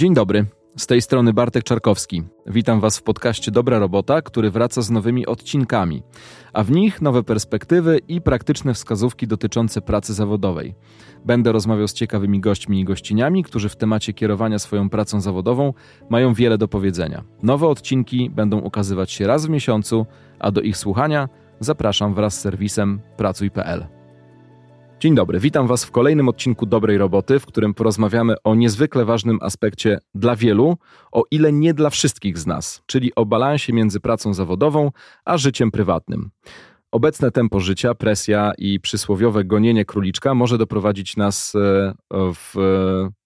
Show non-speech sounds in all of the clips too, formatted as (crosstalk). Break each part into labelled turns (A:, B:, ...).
A: Dzień dobry. Z tej strony Bartek Czarkowski. Witam Was w podcaście Dobra Robota, który wraca z nowymi odcinkami, a w nich nowe perspektywy i praktyczne wskazówki dotyczące pracy zawodowej. Będę rozmawiał z ciekawymi gośćmi i gościniami, którzy w temacie kierowania swoją pracą zawodową mają wiele do powiedzenia. Nowe odcinki będą ukazywać się raz w miesiącu, a do ich słuchania zapraszam wraz z serwisem pracuj.pl. Dzień dobry, witam Was w kolejnym odcinku Dobrej Roboty, w którym porozmawiamy o niezwykle ważnym aspekcie dla wielu, o ile nie dla wszystkich z nas, czyli o balansie między pracą zawodową a życiem prywatnym. Obecne tempo życia, presja i przysłowiowe gonienie króliczka może doprowadzić nas e, w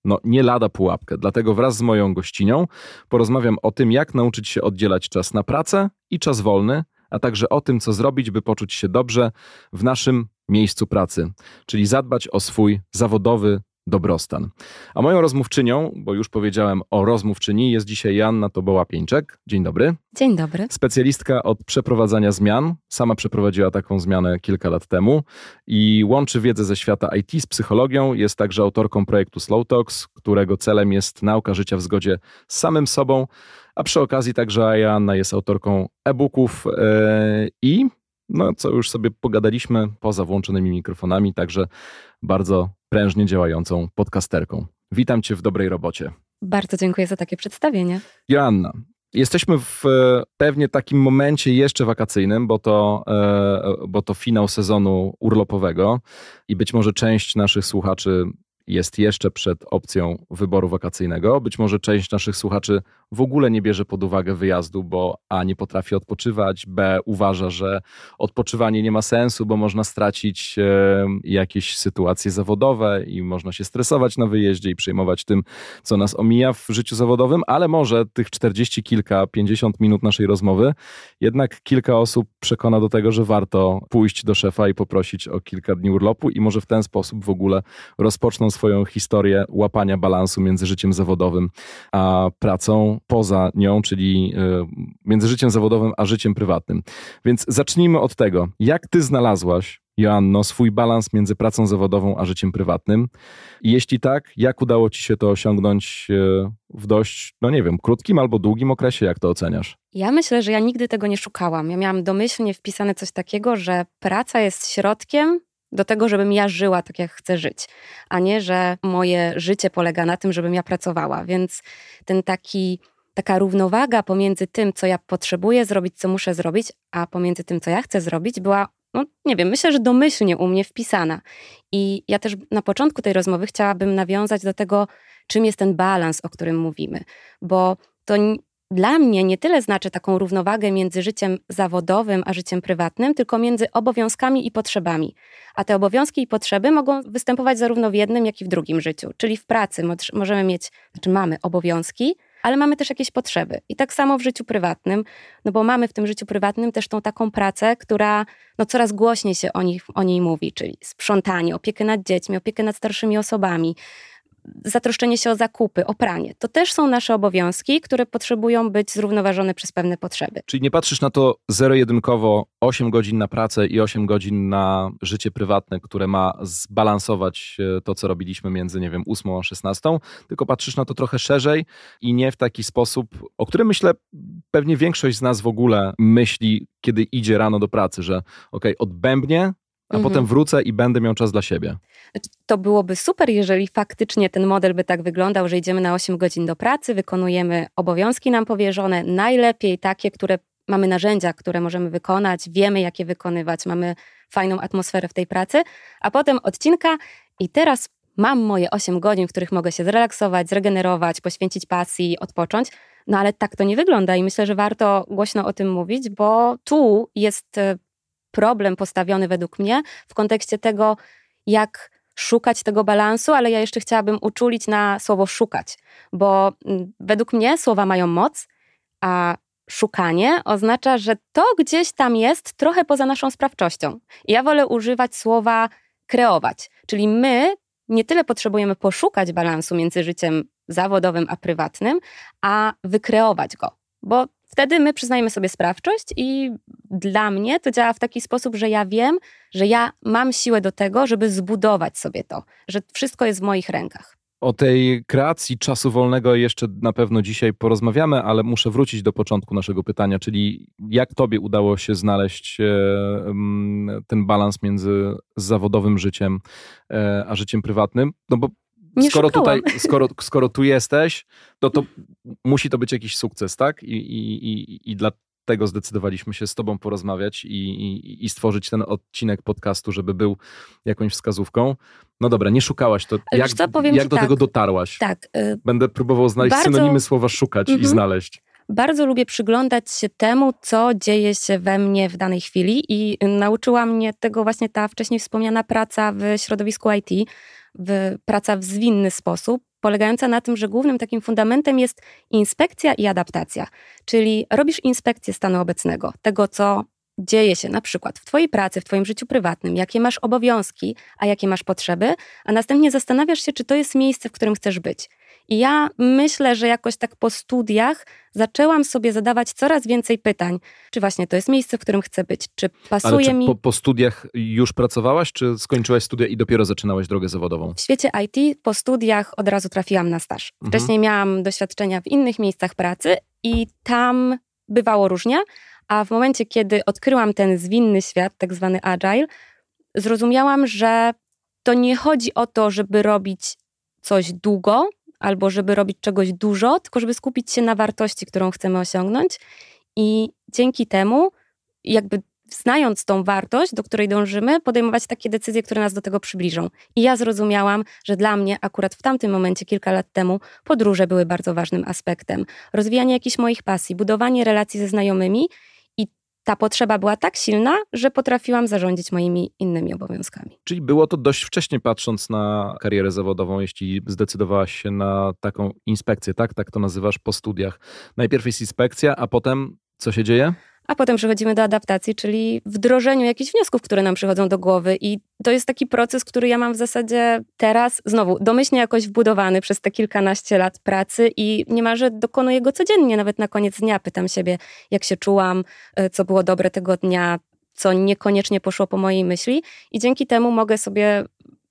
A: no, nie lada pułapkę. Dlatego wraz z moją gościnią porozmawiam o tym, jak nauczyć się oddzielać czas na pracę i czas wolny, a także o tym, co zrobić, by poczuć się dobrze w naszym miejscu pracy, czyli zadbać o swój zawodowy dobrostan. A moją rozmówczynią, bo już powiedziałem o rozmówczyni, jest dzisiaj Janna Toboła-Pieńczek. Dzień dobry.
B: Dzień dobry.
A: Specjalistka od przeprowadzania zmian. Sama przeprowadziła taką zmianę kilka lat temu i łączy wiedzę ze świata IT z psychologią. Jest także autorką projektu Slow Talks, którego celem jest nauka życia w zgodzie z samym sobą, a przy okazji także Janna jest autorką e-booków yy, i no, co już sobie pogadaliśmy poza włączonymi mikrofonami, także bardzo prężnie działającą podcasterką. Witam Cię w dobrej robocie.
B: Bardzo dziękuję za takie przedstawienie.
A: Joanna, Jesteśmy w e, pewnie takim momencie jeszcze wakacyjnym, bo to, e, bo to finał sezonu urlopowego i być może część naszych słuchaczy jest jeszcze przed opcją wyboru wakacyjnego. Być może część naszych słuchaczy w ogóle nie bierze pod uwagę wyjazdu, bo A nie potrafi odpoczywać, B uważa, że odpoczywanie nie ma sensu, bo można stracić e, jakieś sytuacje zawodowe i można się stresować na wyjeździe i przejmować tym, co nas omija w życiu zawodowym, ale może tych 40 kilka, 50 minut naszej rozmowy jednak kilka osób przekona do tego, że warto pójść do szefa i poprosić o kilka dni urlopu i może w ten sposób w ogóle rozpoczną swoją historię łapania balansu między życiem zawodowym a pracą poza nią, czyli e, między życiem zawodowym a życiem prywatnym. Więc zacznijmy od tego, jak ty znalazłaś Joanno, swój balans między pracą zawodową a życiem prywatnym? I jeśli tak, jak udało ci się to osiągnąć e, w dość, no nie wiem, krótkim albo długim okresie? Jak to oceniasz?
B: Ja myślę, że ja nigdy tego nie szukałam. Ja miałam domyślnie wpisane coś takiego, że praca jest środkiem do tego, żebym ja żyła tak, jak chcę żyć, a nie, że moje życie polega na tym, żebym ja pracowała. Więc ten taki taka równowaga pomiędzy tym, co ja potrzebuję zrobić, co muszę zrobić, a pomiędzy tym, co ja chcę zrobić, była, no nie wiem, myślę, że domyślnie u mnie wpisana. I ja też na początku tej rozmowy chciałabym nawiązać do tego, czym jest ten balans, o którym mówimy, bo to dla mnie nie tyle znaczy taką równowagę między życiem zawodowym a życiem prywatnym, tylko między obowiązkami i potrzebami. A te obowiązki i potrzeby mogą występować zarówno w jednym, jak i w drugim życiu. Czyli w pracy możemy mieć, znaczy mamy obowiązki, ale mamy też jakieś potrzeby. I tak samo w życiu prywatnym, no bo mamy w tym życiu prywatnym też tą taką pracę, która no coraz głośniej się o, nich, o niej mówi, czyli sprzątanie, opiekę nad dziećmi, opiekę nad starszymi osobami, zatroszczenie się o zakupy, o pranie. To też są nasze obowiązki, które potrzebują być zrównoważone przez pewne potrzeby.
A: Czyli nie patrzysz na to zero-jedynkowo 8 godzin na pracę i 8 godzin na życie prywatne, które ma zbalansować e, to, co robiliśmy między, nie wiem, 8 a 16, tylko patrzysz na to trochę szerzej i nie w taki sposób, o którym myślę pewnie większość z nas w ogóle myśli, kiedy idzie rano do pracy, że ok, odbębnie, a mhm. potem wrócę i będę miał czas dla siebie.
B: Znaczy, to byłoby super, jeżeli faktycznie ten model by tak wyglądał, że idziemy na 8 godzin do pracy, wykonujemy obowiązki nam powierzone, najlepiej takie, które mamy narzędzia, które możemy wykonać, wiemy, jakie wykonywać, mamy fajną atmosferę w tej pracy, a potem odcinka i teraz mam moje 8 godzin, w których mogę się zrelaksować, zregenerować, poświęcić pasji, odpocząć. No ale tak to nie wygląda i myślę, że warto głośno o tym mówić, bo tu jest e, problem postawiony według mnie w kontekście tego, jak szukać tego balansu, ale ja jeszcze chciałabym uczulić na słowo szukać, bo mm, według mnie słowa mają moc, a szukanie oznacza, że to gdzieś tam jest trochę poza naszą sprawczością. Ja wolę używać słowa kreować, czyli my nie tyle potrzebujemy poszukać balansu między życiem zawodowym a prywatnym, a wykreować go. Bo wtedy my przyznajemy sobie sprawczość i dla mnie to działa w taki sposób, że ja wiem, że ja mam siłę do tego, żeby zbudować sobie to, że wszystko jest w moich rękach.
A: O tej kreacji czasu wolnego jeszcze na pewno dzisiaj porozmawiamy, ale muszę wrócić do początku naszego pytania, czyli jak tobie udało się znaleźć e, ten balans między zawodowym życiem e, a życiem prywatnym? No bo
B: nie
A: skoro
B: szukałam.
A: tutaj, (laughs) skoro, skoro tu jesteś, to, to musi to być jakiś sukces, tak? I, i, i, i dlatego zdecydowaliśmy się z Tobą porozmawiać i, i, i, stworzyć ten odcinek podcastu, żeby był jakąś wskazówką. No dobra, nie szukałaś, to jak,
B: co,
A: jak do
B: tak.
A: tego dotarłaś?
B: Tak.
A: Y Będę próbował znaleźć bardzo, synonimy słowa szukać i mhm. znaleźć.
B: Bardzo lubię przyglądać się temu, co dzieje się we mnie w danej chwili i nauczyła mnie tego właśnie ta wcześniej wspomniana praca w środowisku IT, praca w zwinny sposób, polegająca na tym, że głównym takim fundamentem jest inspekcja i adaptacja. Czyli robisz inspekcję stanu obecnego, tego co dzieje się na przykład w Twojej pracy, w Twoim życiu prywatnym, jakie masz obowiązki, a jakie masz potrzeby, a następnie zastanawiasz się, czy to jest miejsce, w którym chcesz być. I ja myślę, że jakoś tak po studiach zaczęłam sobie zadawać coraz więcej pytań. Czy właśnie to jest miejsce, w którym chcę być? Czy pasuje
A: Ale czy
B: mi.
A: Po, po studiach już pracowałaś, czy skończyłaś studia i dopiero zaczynałaś drogę zawodową?
B: W świecie IT po studiach od razu trafiłam na staż. Mhm. Wcześniej mhm. miałam doświadczenia w innych miejscach pracy i tam bywało różnie, a w momencie, kiedy odkryłam ten zwinny świat, tak zwany agile, zrozumiałam, że to nie chodzi o to, żeby robić coś długo, albo żeby robić czegoś dużo, tylko żeby skupić się na wartości, którą chcemy osiągnąć. I dzięki temu, jakby znając tą wartość, do której dążymy, podejmować takie decyzje, które nas do tego przybliżą. I ja zrozumiałam, że dla mnie akurat w tamtym momencie, kilka lat temu, podróże były bardzo ważnym aspektem. Rozwijanie jakichś moich pasji, budowanie relacji ze znajomymi ta potrzeba była tak silna, że potrafiłam zarządzić moimi innymi obowiązkami.
A: Czyli było to dość wcześnie, patrząc na karierę zawodową, jeśli zdecydowałaś się na taką inspekcję, tak? Tak to nazywasz po studiach. Najpierw jest inspekcja, a potem co się dzieje?
B: A potem przechodzimy do adaptacji, czyli wdrożeniu jakichś wniosków, które nam przychodzą do głowy. I to jest taki proces, który ja mam w zasadzie teraz, znowu, domyślnie jakoś wbudowany przez te kilkanaście lat pracy i niemalże dokonuję go codziennie, nawet na koniec dnia pytam siebie, jak się czułam, e, co było dobre tego dnia, co niekoniecznie poszło po mojej myśli. I dzięki temu mogę sobie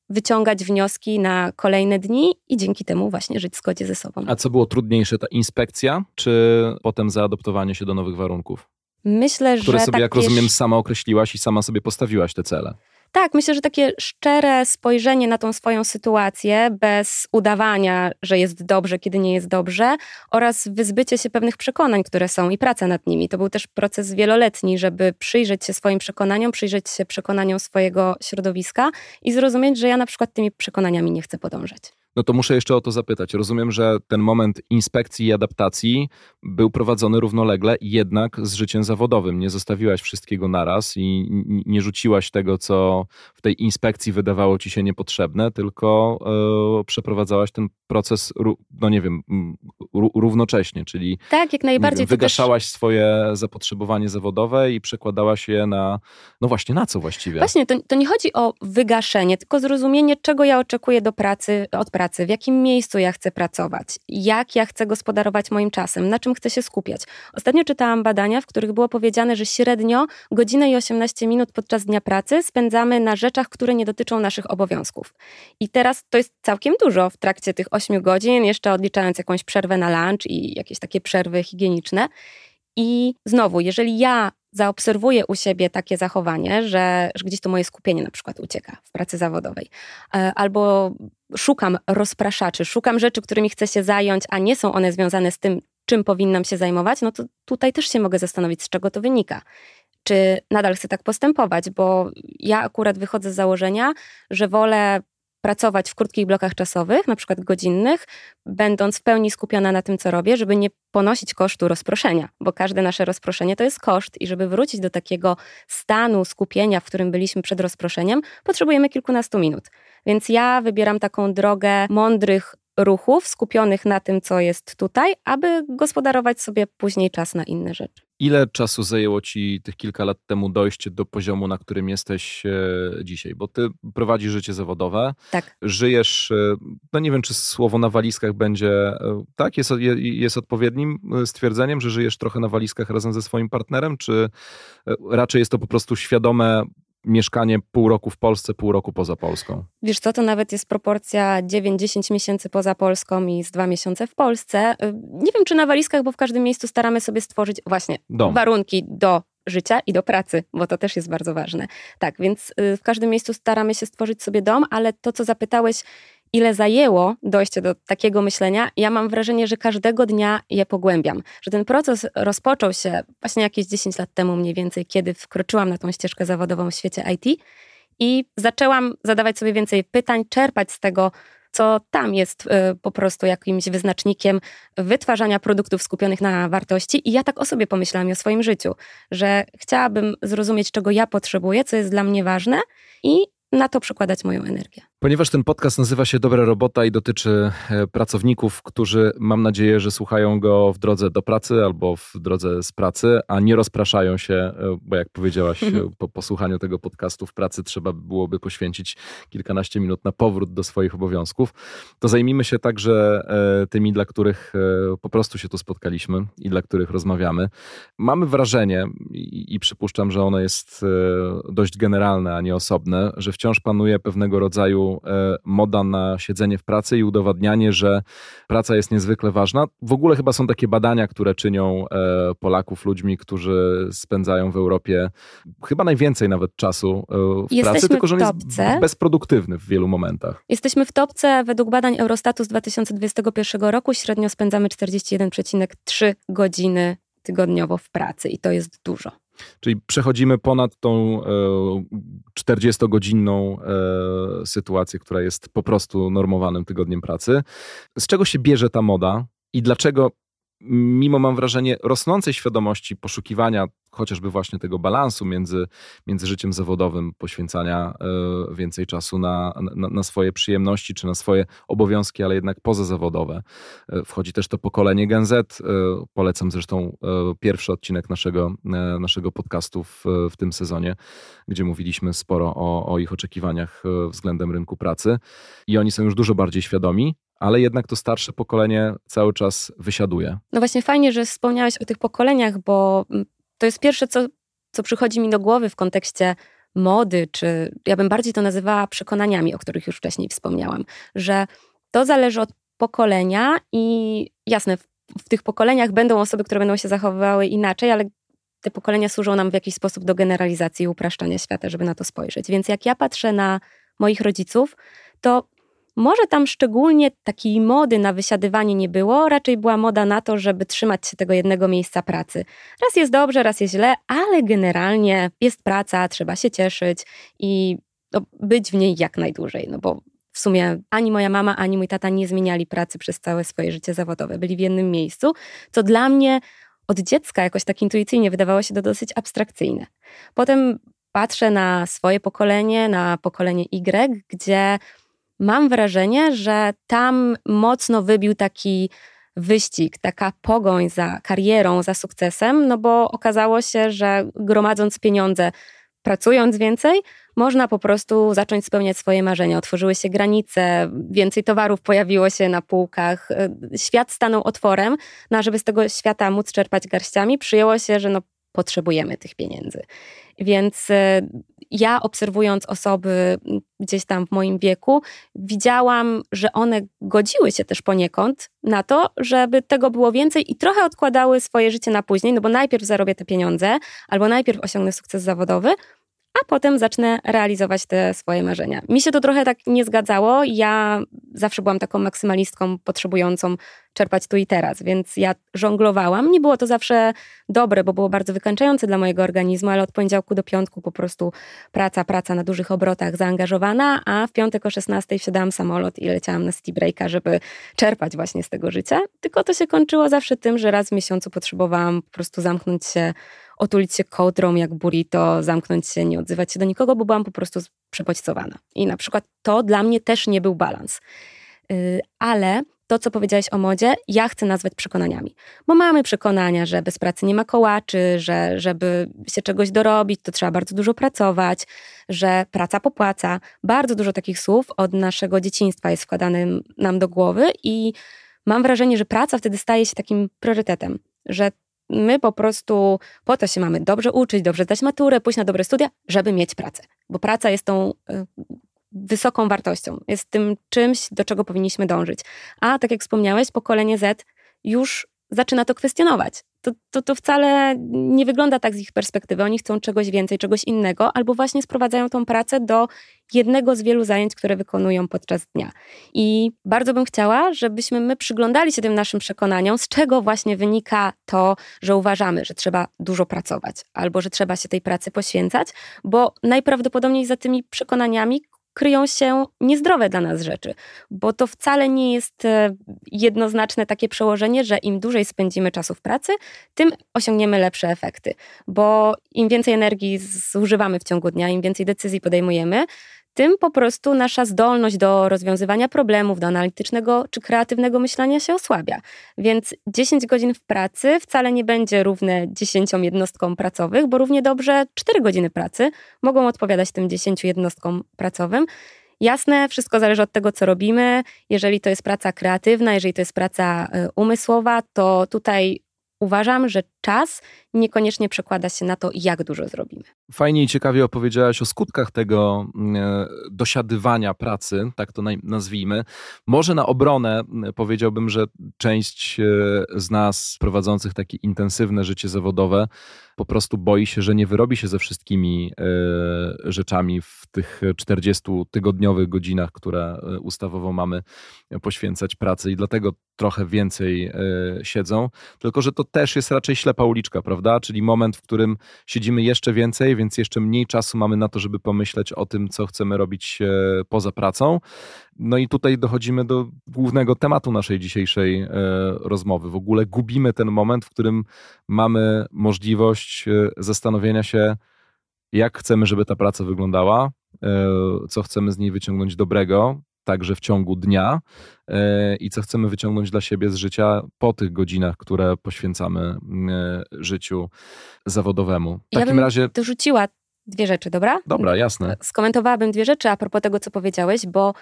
B: wyciągać wnioski na kolejne dni i dzięki temu właśnie żyć w zgodzie ze sobą.
A: A co było trudniejsze, ta inspekcja, czy potem zaadoptowanie się do nowych warunków?
B: Myślę,
A: Które
B: że.
A: sobie, jak rozumiem, sama określiłaś i sama sobie postawiłaś te cele.
B: Tak, myślę, że takie szczere spojrzenie na tą swoją sytuację, bez udawania, że jest dobrze, kiedy nie jest dobrze, oraz wyzbycie się pewnych przekonań, które są i praca nad nimi. To był też proces wieloletni, żeby przyjrzeć się swoim przekonaniom, przyjrzeć się przekonaniom swojego środowiska i zrozumieć, że ja na przykład tymi przekonaniami nie chcę podążać.
A: No to muszę jeszcze o to zapytać. Rozumiem, że ten moment inspekcji i adaptacji był prowadzony równolegle, jednak z życiem zawodowym. Nie zostawiłaś wszystkiego naraz i nie rzuciłaś tego, co w tej inspekcji wydawało ci się niepotrzebne, tylko e, przeprowadzałaś ten proces, no nie wiem, równocześnie, czyli
B: tak, jak najbardziej.
A: Wygaszałaś
B: też...
A: swoje zapotrzebowanie zawodowe i przekładałaś je na, no właśnie, na co właściwie?
B: Właśnie, to, to nie chodzi o wygaszenie, tylko zrozumienie, czego ja oczekuję do pracy, od pracy pracy, w jakim miejscu ja chcę pracować, jak ja chcę gospodarować moim czasem, na czym chcę się skupiać. Ostatnio czytałam badania, w których było powiedziane, że średnio godzinę i 18 minut podczas dnia pracy spędzamy na rzeczach, które nie dotyczą naszych obowiązków. I teraz to jest całkiem dużo w trakcie tych 8 godzin, jeszcze odliczając jakąś przerwę na lunch i jakieś takie przerwy higieniczne. I znowu, jeżeli ja zaobserwuję u siebie takie zachowanie, że, że gdzieś to moje skupienie na przykład ucieka w pracy zawodowej, e, albo szukam rozpraszaczy, szukam rzeczy, którymi chcę się zająć, a nie są one związane z tym, czym powinnam się zajmować, no to tutaj też się mogę zastanowić, z czego to wynika. Czy nadal chcę tak postępować, bo ja akurat wychodzę z założenia, że wolę pracować w krótkich blokach czasowych, na przykład godzinnych, będąc w pełni skupiona na tym, co robię, żeby nie ponosić kosztu rozproszenia, bo każde nasze rozproszenie to jest koszt i żeby wrócić do takiego stanu skupienia, w którym byliśmy przed rozproszeniem, potrzebujemy kilkunastu minut. Więc ja wybieram taką drogę mądrych ruchów skupionych na tym, co jest tutaj, aby gospodarować sobie później czas na inne rzeczy.
A: Ile czasu zajęło ci tych kilka lat temu dojście do poziomu, na którym jesteś e, dzisiaj? Bo ty prowadzisz życie zawodowe,
B: tak.
A: żyjesz, e, no nie wiem, czy słowo na walizkach będzie, e, tak, jest, jest odpowiednim stwierdzeniem, że żyjesz trochę na walizkach razem ze swoim partnerem, czy raczej jest to po prostu świadome mieszkanie pół roku w Polsce, pół roku poza Polską?
B: Wiesz co, to nawet jest proporcja 9-10 miesięcy poza Polską i z dwa miesiące w Polsce. Y, nie wiem, czy na walizkach, bo w każdym miejscu staramy sobie stworzyć właśnie Dom. warunki do życia i do pracy, bo to też jest bardzo ważne. Tak, więc y, w każdym miejscu staramy się stworzyć sobie dom, ale to, co zapytałeś, ile zajęło dojście do takiego myślenia, ja mam wrażenie, że każdego dnia je pogłębiam. Że ten proces rozpoczął się właśnie jakieś 10 lat temu mniej więcej, kiedy wkroczyłam na tą ścieżkę zawodową w świecie IT i zaczęłam zadawać sobie więcej pytań, czerpać z tego, co tam jest y, po prostu jakimś wyznacznikiem wytwarzania produktów skupionych na wartości. I ja tak o sobie pomyślałam i o swoim życiu, że chciałabym zrozumieć, czego ja potrzebuję, co jest dla mnie ważne i na to przekładać moją energię.
A: Ponieważ ten podcast nazywa się Dobra Robota i dotyczy e, pracowników, którzy mam nadzieję, że słuchają go w drodze do pracy albo w drodze z pracy, a nie rozpraszają się, e, bo jak powiedziałaś, e, po posłuchaniu tego podcastu w pracy trzeba byłoby poświęcić kilkanaście minut na powrót do swoich obowiązków, to zajmijmy się także tymi, dla których po prostu się tu spotkaliśmy i dla których rozmawiamy. Mamy wrażenie, i przypuszczam, że ono jest dość generalne, a nie osobne, że wciąż panuje pewnego rodzaju E, moda na siedzenie w pracy i udowadnianie, że praca jest niezwykle ważna. W ogóle chyba są takie badania, które czynią e, Polaków ludźmi, którzy spędzają w Europie chyba najwięcej nawet czasu e, w Jesteśmy pracy, tylko że on jest bezproduktywny w wielu momentach.
B: Jesteśmy w topce według badań Eurostatu z 2021 roku. Średnio spędzamy 41,3 godziny tygodniowo w pracy i to jest dużo.
A: Czyli przechodzimy ponad tą 40-godzinną e, e, sytuację, która jest po prostu normowanym tygodniem pracy. Z czego się bierze ta moda i dlaczego mimo mam wrażenie rosnącej świadomości poszukiwania chociażby właśnie tego balansu między, między życiem zawodowym, poświęcania e, więcej czasu na, na, na, swoje przyjemności czy na swoje obowiązki, ale jednak pozazawodowe. E, wchodzi też to pokolenie Gen Z. E, polecam zresztą pierwszy odcinek naszego, naszego podcastu w, w tym sezonie, gdzie mówiliśmy sporo o, o ich oczekiwaniach względem rynku pracy. I oni są już dużo bardziej świadomi, ale jednak to starsze pokolenie cały czas wysiaduje.
B: No właśnie fajnie, że wspomniałeś o tych pokoleniach, bo mm, to jest pierwsze, co, co przychodzi mi do głowy w kontekście mody, czy ja bym bardziej to nazywała przekonaniami, o których już wcześniej wspomniałam, że to zależy od pokolenia i jasne, w, w tych pokoleniach będą osoby, które będą się zachowywały inaczej, ale te pokolenia służą nam w jakiś sposób do generalizacji i upraszczania świata, żeby na to spojrzeć. Więc jak ja patrzę na moich rodziców, to może tam szczególnie takiej mody na wysiadywanie nie było, raczej była moda na to, żeby trzymać się tego jednego miejsca pracy. Raz jest dobrze, raz jest źle, ale generalnie jest praca, trzeba się cieszyć i no, być w niej jak najdłużej, no bo w sumie ani moja mama, ani mój tata nie zmieniali pracy przez całe swoje życie zawodowe. Byli w jednym miejscu, co dla mnie od dziecka jakoś tak intuicyjnie wydawało się to dosyć abstrakcyjne. Potem patrzę na swoje pokolenie, na pokolenie Y, gdzie mam wrażenie, że tam mocno wybił taki wyścig, taka pogoń za karierą, za sukcesem, no bo okazało się, że gromadząc pieniądze, pracując więcej, można po prostu zacząć spełniać swoje marzenia. Otworzyły się granice, więcej towarów pojawiło się na półkach, świat stanął otworem, no a żeby z tego świata móc czerpać garściami, przyjęło się, że no potrzebujemy tych pieniędzy. Więc e, ja obserwując osoby gdzieś tam w moim wieku, widziałam, że one godziły się też poniekąd na to, żeby tego było więcej i trochę odkładały swoje życie na później, no bo najpierw zarobię te pieniądze, albo najpierw osiągnę sukces zawodowy, a potem zacznę realizować te swoje marzenia. Mi się to trochę tak nie zgadzało. Ja zawsze byłam taką maksymalistką potrzebującą czerpać tu i teraz, więc ja żonglowałam. Nie było to zawsze dobre, bo było bardzo wykańczające dla mojego organizmu, ale od poniedziałku do piątku po prostu praca, praca na dużych obrotach zaangażowana, a w piątek o 16 wsiadałam samolot i leciałam na city breaka, żeby czerpać właśnie z tego życia. Tylko to się kończyło zawsze tym, że raz w miesiącu potrzebowałam po prostu zamknąć się otulić się kołdrą jak burrito, zamknąć się, nie odzywać się do nikogo, bo byłam po prostu przebodźcowana. I na przykład to dla mnie też nie był balans. Y, ale to, co powiedziałeś o modzie, ja chcę nazwać przekonaniami. Bo mamy przekonania, że bez pracy nie ma kołaczy, że żeby się czegoś dorobić, to trzeba bardzo dużo pracować, że praca popłaca. Bardzo dużo takich słów od naszego dzieciństwa jest wkładanym nam do głowy i mam wrażenie, że praca wtedy staje się takim priorytetem, że My po prostu po to się mamy dobrze uczyć, dobrze zdać maturę, pójść na dobre studia, żeby mieć pracę. Bo praca jest tą y, wysoką wartością, jest tym czymś, do czego powinniśmy dążyć. A tak jak wspomniałeś, pokolenie Z już zaczyna to kwestionować. To, to, to wcale nie wygląda tak z ich perspektywy. Oni chcą czegoś więcej, czegoś innego, albo właśnie sprowadzają tą pracę do jednego z wielu zajęć, które wykonują podczas dnia. I bardzo bym chciała, żebyśmy my przyglądali się tym naszym przekonaniom, z czego właśnie wynika to, że uważamy, że trzeba dużo pracować, albo że trzeba się tej pracy poświęcać, bo najprawdopodobniej za tymi przekonaniami kryją się niezdrowe dla nas rzeczy, bo to wcale nie jest e, jednoznaczne takie przełożenie, że im dłużej spędzimy czasu w pracy, tym osiągniemy lepsze efekty, bo im więcej energii zużywamy w ciągu dnia, im więcej decyzji podejmujemy, tym po prostu nasza zdolność do rozwiązywania problemów, do analitycznego czy kreatywnego myślenia się osłabia. Więc 10 godzin w pracy wcale nie będzie równe 10 jednostkom pracowych, bo równie dobrze 4 godziny pracy mogą odpowiadać tym 10 jednostkom pracowym. Jasne, wszystko zależy od tego, co robimy. Jeżeli to jest praca kreatywna, jeżeli to jest praca y, umysłowa, to tutaj uważam, że czas niekoniecznie przekłada się na to, jak dużo zrobimy.
A: Fajnie i ciekawie opowiedziałaś o skutkach tego mm, e, dosiadywania pracy, tak to nazwijmy. Może na obronę mm, powiedziałbym, że część e, z nas prowadzących takie intensywne życie zawodowe po prostu boi się, że nie wyrobi się ze wszystkimi e, rzeczami w tych 40-tygodniowych godzinach, które ustawowo mamy poświęcać pracy i dlatego trochę więcej siedzą. Tylko, że to też jest raczej ślepa uliczka, prawda? Czyli moment, w którym siedzimy jeszcze więcej, więc jeszcze mniej czasu mamy na to, żeby pomyśleć o tym, co chcemy robić e, poza pracą. No i tutaj dochodzimy do głównego tematu naszej dzisiejszej e, rozmowy. W ogóle gubimy ten moment, w którym mamy możliwość e, zastanowienia się, jak chcemy, żeby ta praca wyglądała, co chcemy z niej wyciągnąć dobrego, także w ciągu dnia e, i co chcemy wyciągnąć dla siebie z życia po tych godzinach, które poświęcamy e, życiu zawodowemu.
B: W takim ja bym razie. dorzuciła dwie rzeczy, dobra?
A: Dobra, jasne.
B: Skomentowałabym dwie rzeczy a propos tego, co powiedziałeś, bo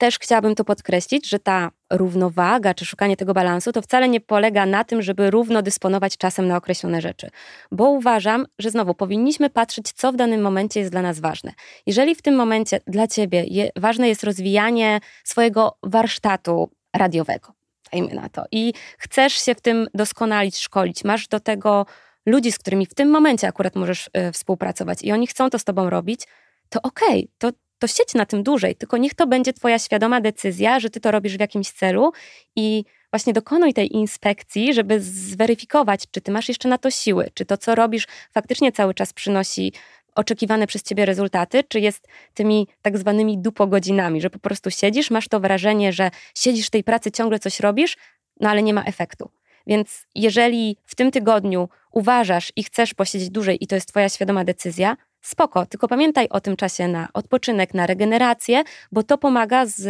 B: też chciałabym to podkreślić, że ta równowaga czy szukanie tego balansu to wcale nie polega na tym, żeby równo dysponować czasem na określone rzeczy. Bo uważam, że znowu powinniśmy patrzeć, co w danym momencie jest dla nas ważne. Jeżeli w tym momencie dla ciebie je, ważne jest rozwijanie swojego warsztatu radiowego, dajmy na to, i chcesz się w tym doskonalić, szkolić, masz do tego ludzi, z którymi w tym momencie akurat możesz y, współpracować i oni chcą to z tobą robić, to okej, okay, to to siedź na tym dłużej, tylko niech to będzie Twoja świadoma decyzja, że Ty to robisz w jakimś celu i właśnie dokonuj tej inspekcji, żeby zweryfikować, czy Ty masz jeszcze na to siły, czy to, co robisz, faktycznie cały czas przynosi oczekiwane przez ciebie rezultaty, czy jest tymi tak zwanymi dupogodzinami, że po prostu siedzisz, masz to wrażenie, że siedzisz w tej pracy, ciągle coś robisz, no ale nie ma efektu. Więc jeżeli w tym tygodniu uważasz i chcesz posiedzieć dłużej i to jest twoja świadoma decyzja, spoko, tylko pamiętaj o tym czasie na odpoczynek, na regenerację, bo to pomaga z,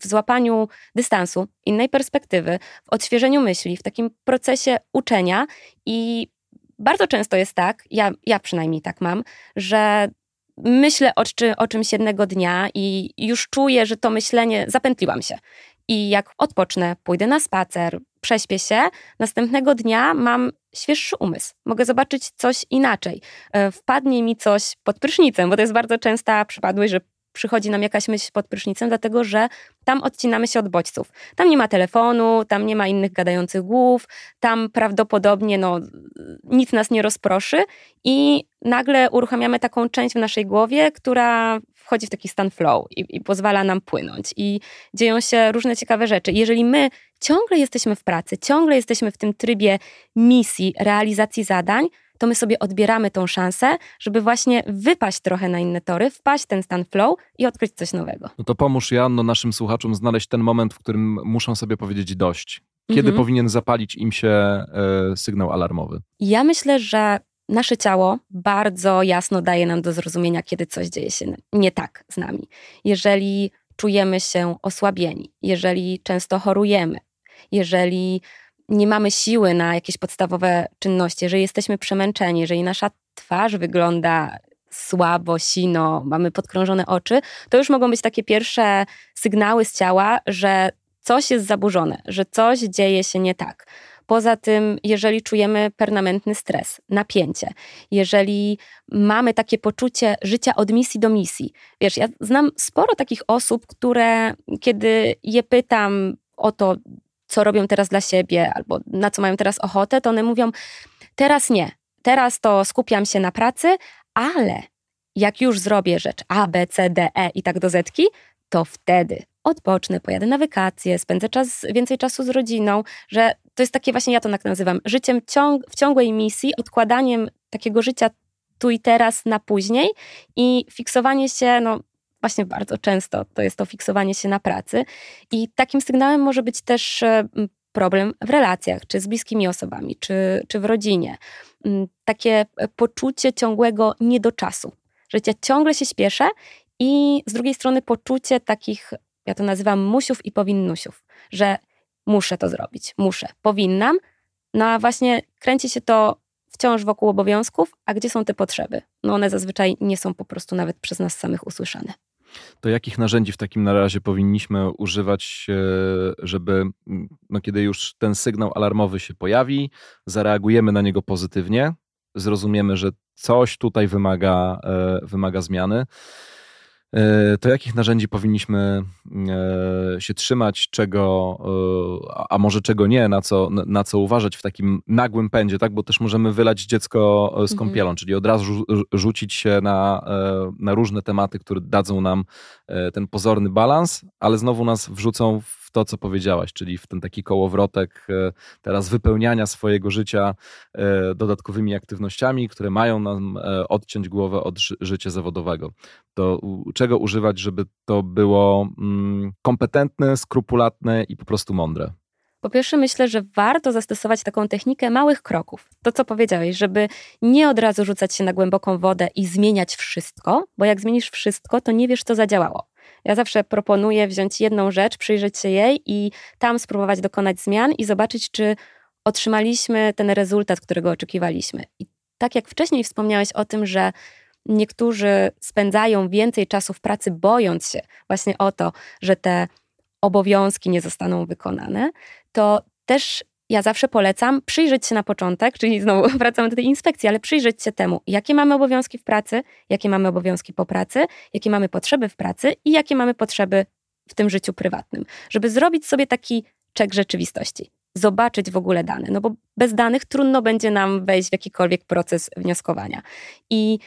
B: w złapaniu dystansu, innej perspektywy, w odświeżeniu myśli, w takim procesie uczenia i bardzo często jest tak, ja, ja przynajmniej tak mam, że myślę o, czy, o czymś jednego dnia i już czuję, że to myślenie, zapętliłam się. I jak odpocznę, pójdę na spacer, prześpię się, następnego dnia mam świeższy umysł. Mogę zobaczyć coś inaczej. E, wpadnie mi coś pod prysznicem, bo to jest bardzo częsta przypadłość, że przychodzi nam jakaś myśl pod prysznicem, dlatego że tam odcinamy się od bodźców. Tam nie ma telefonu, tam nie ma innych gadających głów, tam prawdopodobnie no, nic nas nie rozproszy i nagle uruchamiamy taką część w naszej głowie, która wchodzi w taki stan flow i, i pozwala nam płynąć. I dzieją się różne ciekawe rzeczy. Jeżeli my ciągle jesteśmy w pracy, ciągle jesteśmy w tym trybie misji, realizacji zadań, to my sobie odbieramy tą szansę, żeby właśnie wypaść trochę na inne tory, wpaść w ten stan flow i odkryć coś nowego.
A: No to pomóż Janno naszym słuchaczom znaleźć ten moment, w którym muszą sobie powiedzieć dość. Kiedy mhm. powinien zapalić im się e, sygnał alarmowy?
B: Ja myślę, że nasze ciało bardzo jasno daje nam do zrozumienia, kiedy coś dzieje się nie tak z nami. Jeżeli czujemy się osłabieni, jeżeli często chorujemy, jeżeli nie mamy siły na jakieś podstawowe czynności, jeżeli jesteśmy przemęczeni, jeżeli nasza twarz wygląda słabo, sino, mamy podkrążone oczy, to już mogą być takie pierwsze sygnały z ciała, że coś jest zaburzone, że coś dzieje się nie tak. Poza tym, jeżeli czujemy permanentny stres, napięcie, jeżeli mamy takie poczucie życia od misji do misji. Wiesz, ja znam sporo takich osób, które kiedy je pytam o to, co robią teraz dla siebie albo na co mają teraz ochotę, to one mówią: Teraz nie, teraz to skupiam się na pracy, ale jak już zrobię rzecz A, B, C, D, E i tak do zetki, to wtedy odpocznę, pojadę na wakacje, spędzę czas, więcej czasu z rodziną, że to jest takie właśnie, ja to tak nazywam, życiem ciąg, w ciągłej misji, odkładaniem takiego życia tu i teraz na później i fiksowanie się, no właśnie bardzo często to jest to fiksowanie się na pracy. I takim sygnałem może być też e, problem w relacjach, czy z bliskimi osobami, czy, czy w rodzinie. Takie poczucie ciągłego niedoczasu, że ja ciągle się śpieszę i z drugiej strony poczucie takich, ja to nazywam musiów i powinnusiów, że muszę to zrobić, muszę, powinnam, no a właśnie kręci się to wciąż wokół obowiązków, a gdzie są te potrzeby? No one zazwyczaj nie są po prostu nawet przez nas samych usłyszane.
A: To jakich narzędzi w takim razie powinniśmy używać, żeby no kiedy już ten sygnał alarmowy się pojawi, zareagujemy na niego pozytywnie, zrozumiemy, że coś tutaj wymaga, e, wymaga zmiany. E, to jakich narzędzi powinniśmy e, się trzymać, czego, a może czego nie, na co, na co uważać w takim nagłym pędzie, tak? Bo też możemy wylać dziecko z kąpielą, mhm. czyli od razu rzucić się na, na różne tematy, które dadzą nam ten pozorny balans, ale znowu nas wrzucą w to, co powiedziałaś, czyli w ten taki kołowrotek e, teraz wypełniania swojego życia e, dodatkowymi aktywnościami, które mają nam e, odciąć głowę od życia zawodowego. To czego używać, żeby to było mm, kompetentne, skrupulatne i po prostu mądre?
B: Po pierwsze, myślę, że warto zastosować taką technikę małych kroków. To, co powiedziałeś, żeby nie od razu rzucać się na głęboką wodę i zmieniać wszystko, bo jak zmienisz wszystko, to nie wiesz, co zadziałało. Ja zawsze proponuję wziąć jedną rzecz, przyjrzeć się jej i tam spróbować dokonać zmian i zobaczyć, czy otrzymaliśmy ten rezultat, którego oczekiwaliśmy. I tak jak wcześniej wspomniałeś o tym, że niektórzy spędzają więcej czasu w pracy, bojąc się właśnie o to, że te obowiązki nie zostaną wykonane, to też ja zawsze polecam przyjrzeć się na początek, czyli znowu (laughs) wracamy do tej inspekcji, ale przyjrzeć się temu, jakie mamy obowiązki w pracy, jakie mamy obowiązki po pracy, jakie mamy potrzeby w pracy i jakie mamy potrzeby w tym życiu prywatnym, żeby zrobić sobie taki czek rzeczywistości. Zobaczyć w ogóle dane, no bo bez danych trudno będzie nam wejść w jakikolwiek proces wnioskowania. I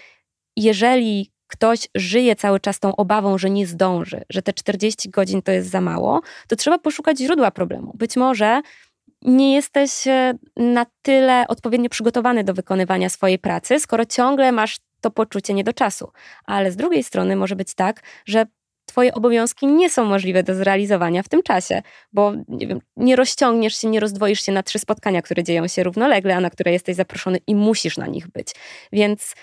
B: jeżeli ktoś żyje cały czas tą obawą, że nie zdąży, że te 40 godzin to jest za mało, to trzeba poszukać źródła problemu. Być może nie jesteś e, na tyle odpowiednio przygotowany do wykonywania swojej pracy, skoro ciągle masz to poczucie nie do czasu. Ale z drugiej strony może być tak, że Twoje obowiązki nie są możliwe do zrealizowania w tym czasie, bo nie, wiem, nie rozciągniesz się, nie rozdwoisz się na trzy spotkania, które dzieją się równolegle, a na które jesteś zaproszony i musisz na nich być. Więc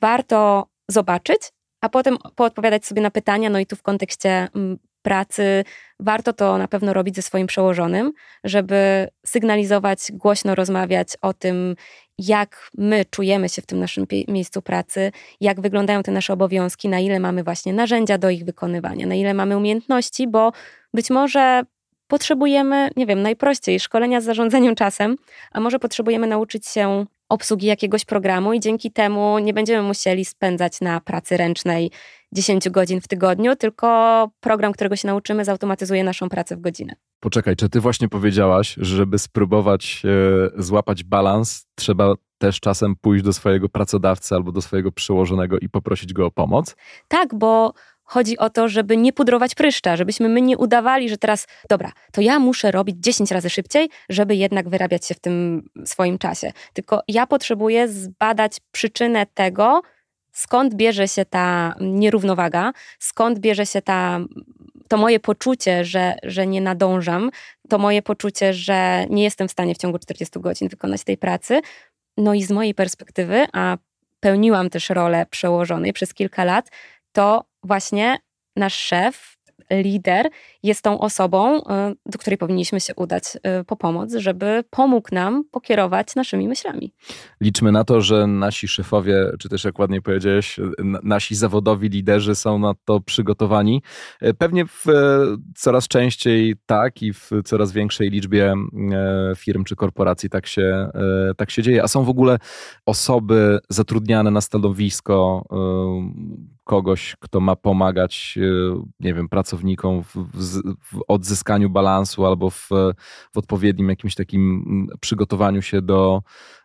B: warto zobaczyć, a potem poodpowiadać sobie na pytania, no i tu w kontekście mm, pracy warto to na pewno robić ze swoim przełożonym, żeby sygnalizować, głośno rozmawiać o tym, jak my czujemy się w tym naszym miejscu pracy, jak wyglądają te nasze obowiązki, na ile mamy właśnie narzędzia do ich wykonywania, na ile mamy umiejętności, bo być może potrzebujemy, nie wiem, najprościej szkolenia z zarządzaniem czasem, a może potrzebujemy nauczyć się obsługi jakiegoś programu i dzięki temu nie będziemy musieli spędzać na pracy ręcznej 10 godzin w tygodniu, tylko program, którego się nauczymy, zautomatyzuje naszą pracę w godzinę.
A: Poczekaj, czy ty właśnie powiedziałaś, że żeby spróbować e, złapać balans, trzeba też czasem pójść do swojego pracodawcy albo do swojego przełożonego i poprosić go o pomoc?
B: Tak, bo chodzi o to, żeby nie pudrować pryszcza, żebyśmy my nie udawali, że teraz, dobra, to ja muszę robić 10 razy szybciej, żeby jednak wyrabiać się w tym swoim czasie. Tylko ja potrzebuję zbadać przyczynę tego, skąd bierze się ta nierównowaga, skąd bierze się ta, to moje poczucie, że, że nie nadążam, to moje poczucie, że nie jestem w stanie w ciągu 40 godzin wykonać tej pracy. No i z mojej perspektywy, a pełniłam też rolę przełożonej przez kilka lat, to właśnie nasz szef lider jest tą osobą, e, do której powinniśmy się udać e, po pomoc, żeby pomógł nam pokierować naszymi myślami.
A: Liczmy na to, że nasi szefowie, czy też jak ładnie powiedziałeś, nasi zawodowi liderzy są na to przygotowani. Pewnie w coraz częściej tak i w coraz większej liczbie firm czy korporacji tak się, tak się dzieje. A są w ogóle osoby zatrudniane na stanowisko kogoś, kto ma pomagać, e, nie wiem, pracownikom w, w, odzyskaniu balansu albo w, w, odpowiednim jakimś takim przygotowaniu się do,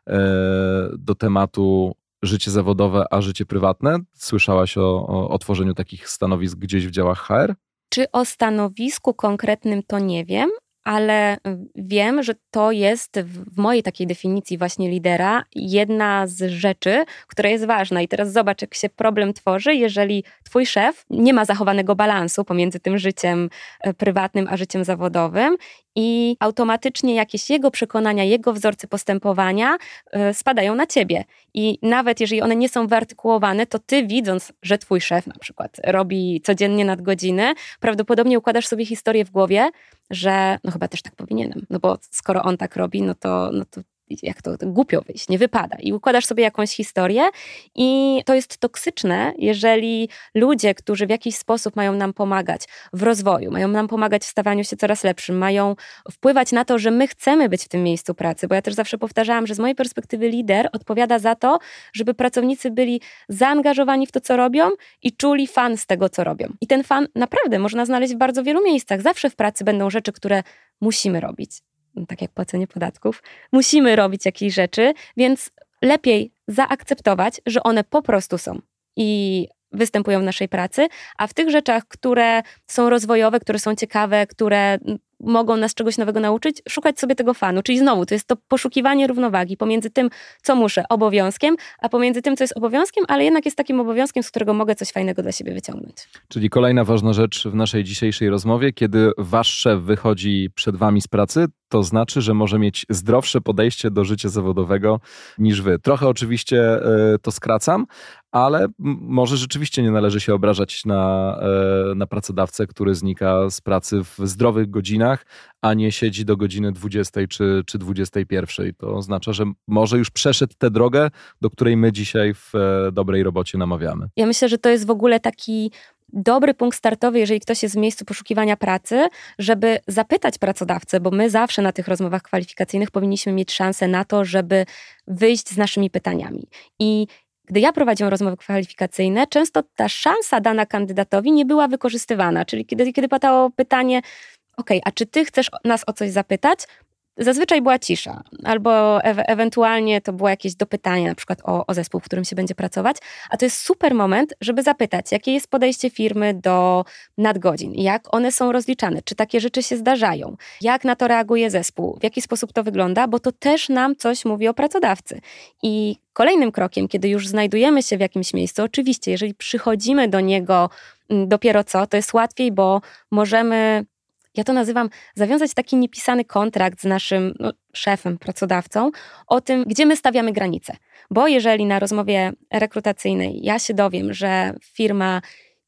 A: e, do tematu życie zawodowe, a życie prywatne. Słyszałaś o, o, o tworzeniu takich stanowisk gdzieś w działach HR?
B: Czy o stanowisku konkretnym to nie wiem, ale wiem, że to jest w mojej takiej definicji właśnie lidera jedna z rzeczy, która jest ważna. I teraz zobacz, jak się problem tworzy, jeżeli twój szef nie ma zachowanego balansu pomiędzy tym życiem e, prywatnym a życiem zawodowym i automatycznie jakieś jego przekonania, jego wzorce postępowania e, spadają na ciebie. I nawet jeżeli one nie są wyartykułowane, to ty widząc, że twój szef na przykład robi codziennie nadgodziny, prawdopodobnie układasz sobie historię w głowie, że no chyba też tak powinienem, no bo skoro on tak robi, no to, no to jak to, to głupio wyjść, nie wypada. I układasz sobie jakąś historię i to jest toksyczne, jeżeli ludzie, którzy w jakiś sposób mają nam pomagać w rozwoju, mają nam pomagać w stawaniu się coraz lepszym, mają wpływać na to, że my chcemy być w tym miejscu pracy, bo ja też zawsze powtarzałam, że z mojej perspektywy lider odpowiada za to, żeby pracownicy byli zaangażowani w to, co robią i czuli fan z tego, co robią. I ten fan naprawdę można znaleźć w bardzo wielu miejscach. Zawsze w pracy będą rzeczy, które musimy robić tak jak płacenie podatków, musimy robić jakieś rzeczy, więc lepiej zaakceptować, że one po prostu są. I występują w naszej pracy, a w tych rzeczach, które są rozwojowe, które są ciekawe, które mogą nas czegoś nowego nauczyć, szukać sobie tego fanu. Czyli znowu, to jest to poszukiwanie równowagi pomiędzy tym, co muszę, obowiązkiem, a pomiędzy tym, co jest obowiązkiem, ale jednak jest takim obowiązkiem, z którego mogę coś fajnego dla siebie wyciągnąć.
A: Czyli kolejna ważna rzecz w naszej dzisiejszej rozmowie, kiedy wasz szef wychodzi przed wami z pracy, to znaczy, że może mieć zdrowsze podejście do życia zawodowego niż wy. Trochę oczywiście e, to skracam, ale może rzeczywiście nie należy się obrażać na, e, na pracodawcę, który znika z pracy w zdrowych godzinach, a nie siedzi do godziny 20 czy, czy 21. To oznacza, że może już przeszedł tę drogę, do której my dzisiaj w e, dobrej robocie namawiamy.
B: Ja myślę, że to jest w ogóle taki dobry punkt startowy, jeżeli ktoś jest w miejscu poszukiwania pracy, żeby zapytać pracodawcę, bo my zawsze na tych rozmowach kwalifikacyjnych powinniśmy mieć szansę na to, żeby wyjść z naszymi pytaniami. I gdy ja prowadziłam rozmowy kwalifikacyjne, często ta szansa dana kandydatowi nie była wykorzystywana. Czyli kiedy, kiedy padało pytanie, OK, a czy ty chcesz nas o coś zapytać? Zazwyczaj była cisza, albo e ewentualnie to było jakieś dopytanie, na przykład o, o zespół, w którym się będzie pracować. A to jest super moment, żeby zapytać, jakie jest podejście firmy do nadgodzin, jak one są rozliczane, czy takie rzeczy się zdarzają, jak na to reaguje zespół, w jaki sposób to wygląda, bo to też nam coś mówi o pracodawcy. I kolejnym krokiem, kiedy już znajdujemy się w jakimś miejscu, oczywiście, jeżeli przychodzimy do niego mm, dopiero co, to jest łatwiej, bo możemy ja to nazywam zawiązać taki niepisany kontrakt z naszym no, szefem, pracodawcą o tym, gdzie my stawiamy granice. Bo jeżeli na rozmowie rekrutacyjnej ja się dowiem, że firma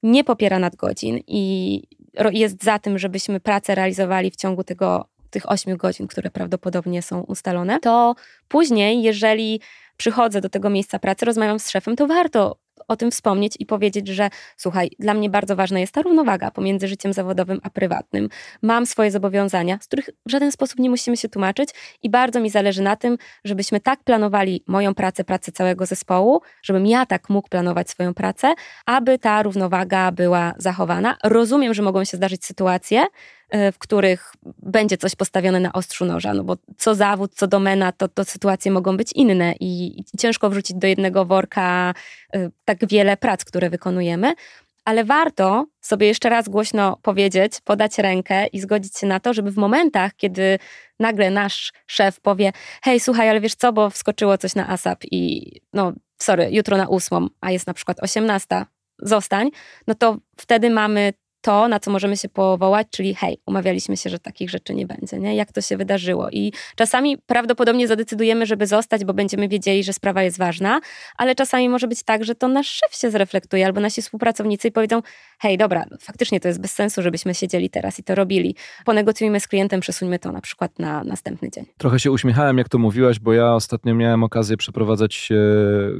B: nie popiera nadgodzin i jest za tym, żebyśmy pracę realizowali w ciągu tego, tych 8 godzin, które prawdopodobnie są ustalone, to później, jeżeli przychodzę do tego miejsca pracy, rozmawiam z szefem, to warto o tym wspomnieć i powiedzieć, że słuchaj, dla mnie bardzo ważna jest ta równowaga pomiędzy życiem zawodowym a prywatnym. Mam swoje zobowiązania, z których w żaden sposób nie musimy się tłumaczyć i bardzo mi zależy na tym, żebyśmy tak planowali moją pracę, pracę całego zespołu, żebym ja tak mógł planować swoją pracę, aby ta równowaga była zachowana. Rozumiem, że mogą się zdarzyć sytuacje, w których będzie coś postawione na ostrzu noża, no bo co zawód, co domena, to, to sytuacje mogą być inne i, i ciężko wrzucić do jednego worka e, tak wiele prac, które wykonujemy, ale warto sobie jeszcze raz głośno powiedzieć, podać rękę i zgodzić się na to, żeby w momentach, kiedy nagle nasz szef powie: Hej, słuchaj, ale wiesz co, bo wskoczyło coś na ASAP i no, sorry, jutro na ósmą, a jest na przykład osiemnasta, zostań, no to wtedy mamy to, na co możemy się powołać, czyli hej, umawialiśmy się, że takich rzeczy nie będzie, nie? Jak to się wydarzyło? I czasami prawdopodobnie zadecydujemy, żeby zostać, bo będziemy wiedzieli, że sprawa jest ważna, ale czasami może być tak, że to nasz szef się zreflektuje albo nasi współpracownicy i powiedzą, hej, dobra, faktycznie to jest bez sensu, żebyśmy siedzieli teraz i to robili. Ponegocjujmy z klientem, przesuńmy to na przykład na następny dzień.
A: Trochę się uśmiechałem, jak to mówiłaś, bo ja ostatnio miałem okazję przeprowadzać e,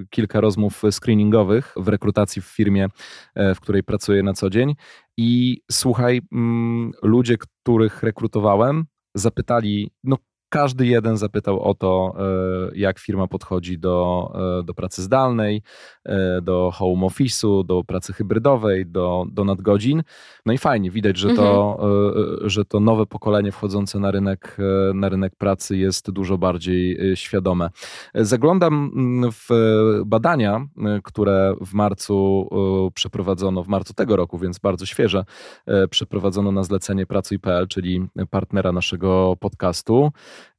A: kilka rozmów screeningowych w rekrutacji w firmie, e, w której pracuję na co dzień. I słuchaj, mm, ludzie, których rekrutowałem, zapytali, no każdy jeden zapytał o to, e, jak firma podchodzi do, e, do pracy zdalnej, e, do home office'u, do pracy hybrydowej, do, do nadgodzin. No i fajnie, widać, że to, mhm. że to nowe pokolenie wchodzące na rynek, na rynek pracy jest dużo bardziej świadome. Zaglądam mm, w badania, które w marcu przeprowadzono, w marcu tego roku, więc bardzo świeże, przeprowadzono na zlecenie Pracuj.pl, czyli partnera naszego podcastu.